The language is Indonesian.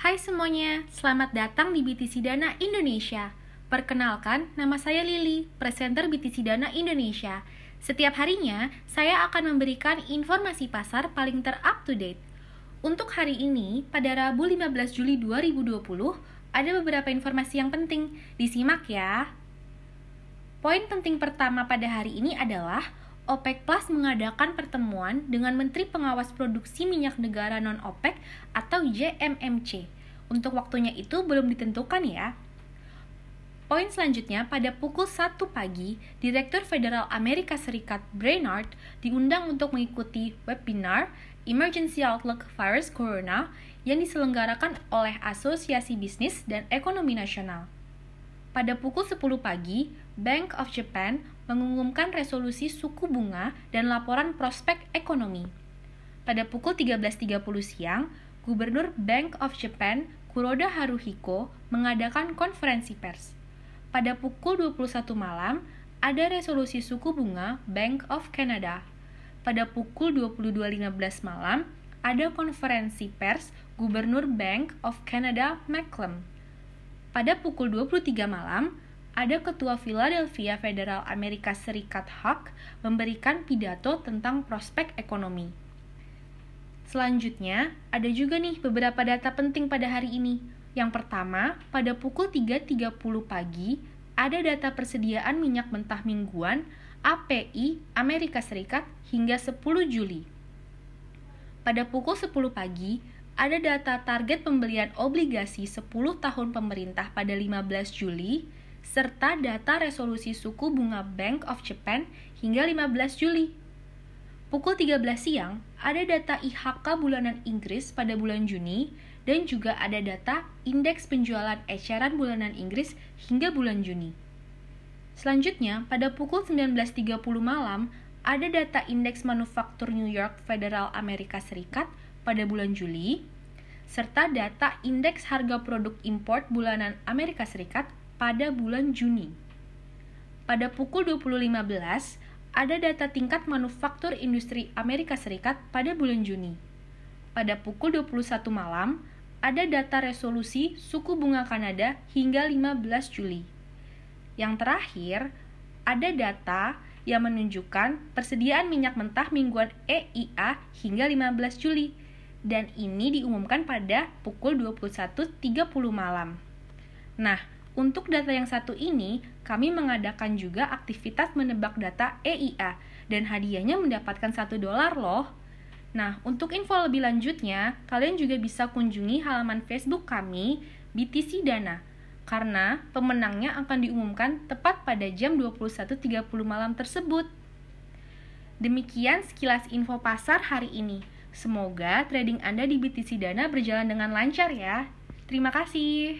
Hai semuanya, selamat datang di BTC Dana Indonesia. Perkenalkan, nama saya Lili, presenter BTC Dana Indonesia. Setiap harinya, saya akan memberikan informasi pasar paling ter-up to date. Untuk hari ini, pada Rabu 15 Juli 2020, ada beberapa informasi yang penting. Disimak ya. Poin penting pertama pada hari ini adalah OPEC Plus mengadakan pertemuan dengan Menteri Pengawas Produksi Minyak Negara Non-OPEC atau JMMC. Untuk waktunya itu belum ditentukan ya. Poin selanjutnya, pada pukul 1 pagi, Direktur Federal Amerika Serikat Brainard diundang untuk mengikuti webinar Emergency Outlook Virus Corona yang diselenggarakan oleh Asosiasi Bisnis dan Ekonomi Nasional. Pada pukul 10 pagi, Bank of Japan mengumumkan resolusi suku bunga dan laporan prospek ekonomi. Pada pukul 13.30 siang, Gubernur Bank of Japan Kuroda Haruhiko mengadakan konferensi pers. Pada pukul 21 malam, ada resolusi suku bunga Bank of Canada. Pada pukul 22.15 malam, ada konferensi pers Gubernur Bank of Canada McClellan. Pada pukul 23 malam, ada Ketua Philadelphia Federal Amerika Serikat Huck memberikan pidato tentang prospek ekonomi. Selanjutnya, ada juga nih beberapa data penting pada hari ini. Yang pertama, pada pukul 3.30 pagi, ada data persediaan minyak mentah mingguan API Amerika Serikat hingga 10 Juli. Pada pukul 10 pagi, ada data target pembelian obligasi 10 tahun pemerintah pada 15 Juli, serta data resolusi suku bunga Bank of Japan hingga 15 Juli. Pukul 13 siang, ada data IHK bulanan Inggris pada bulan Juni, dan juga ada data indeks penjualan eceran bulanan Inggris hingga bulan Juni. Selanjutnya, pada pukul 19.30 malam, ada data indeks manufaktur New York Federal Amerika Serikat pada bulan Juli, serta data indeks harga produk import bulanan Amerika Serikat pada bulan Juni. Pada pukul 20.15, ada data tingkat manufaktur industri Amerika Serikat pada bulan Juni. Pada pukul 21 malam, ada data resolusi suku bunga Kanada hingga 15 Juli. Yang terakhir, ada data yang menunjukkan persediaan minyak mentah mingguan EIA hingga 15 Juli dan ini diumumkan pada pukul 21.30 malam. Nah, untuk data yang satu ini, kami mengadakan juga aktivitas menebak data EIA dan hadiahnya mendapatkan satu dolar loh. Nah, untuk info lebih lanjutnya, kalian juga bisa kunjungi halaman Facebook kami, BTC Dana, karena pemenangnya akan diumumkan tepat pada jam 21.30 malam tersebut. Demikian sekilas info pasar hari ini. Semoga trading Anda di BTC Dana berjalan dengan lancar ya. Terima kasih.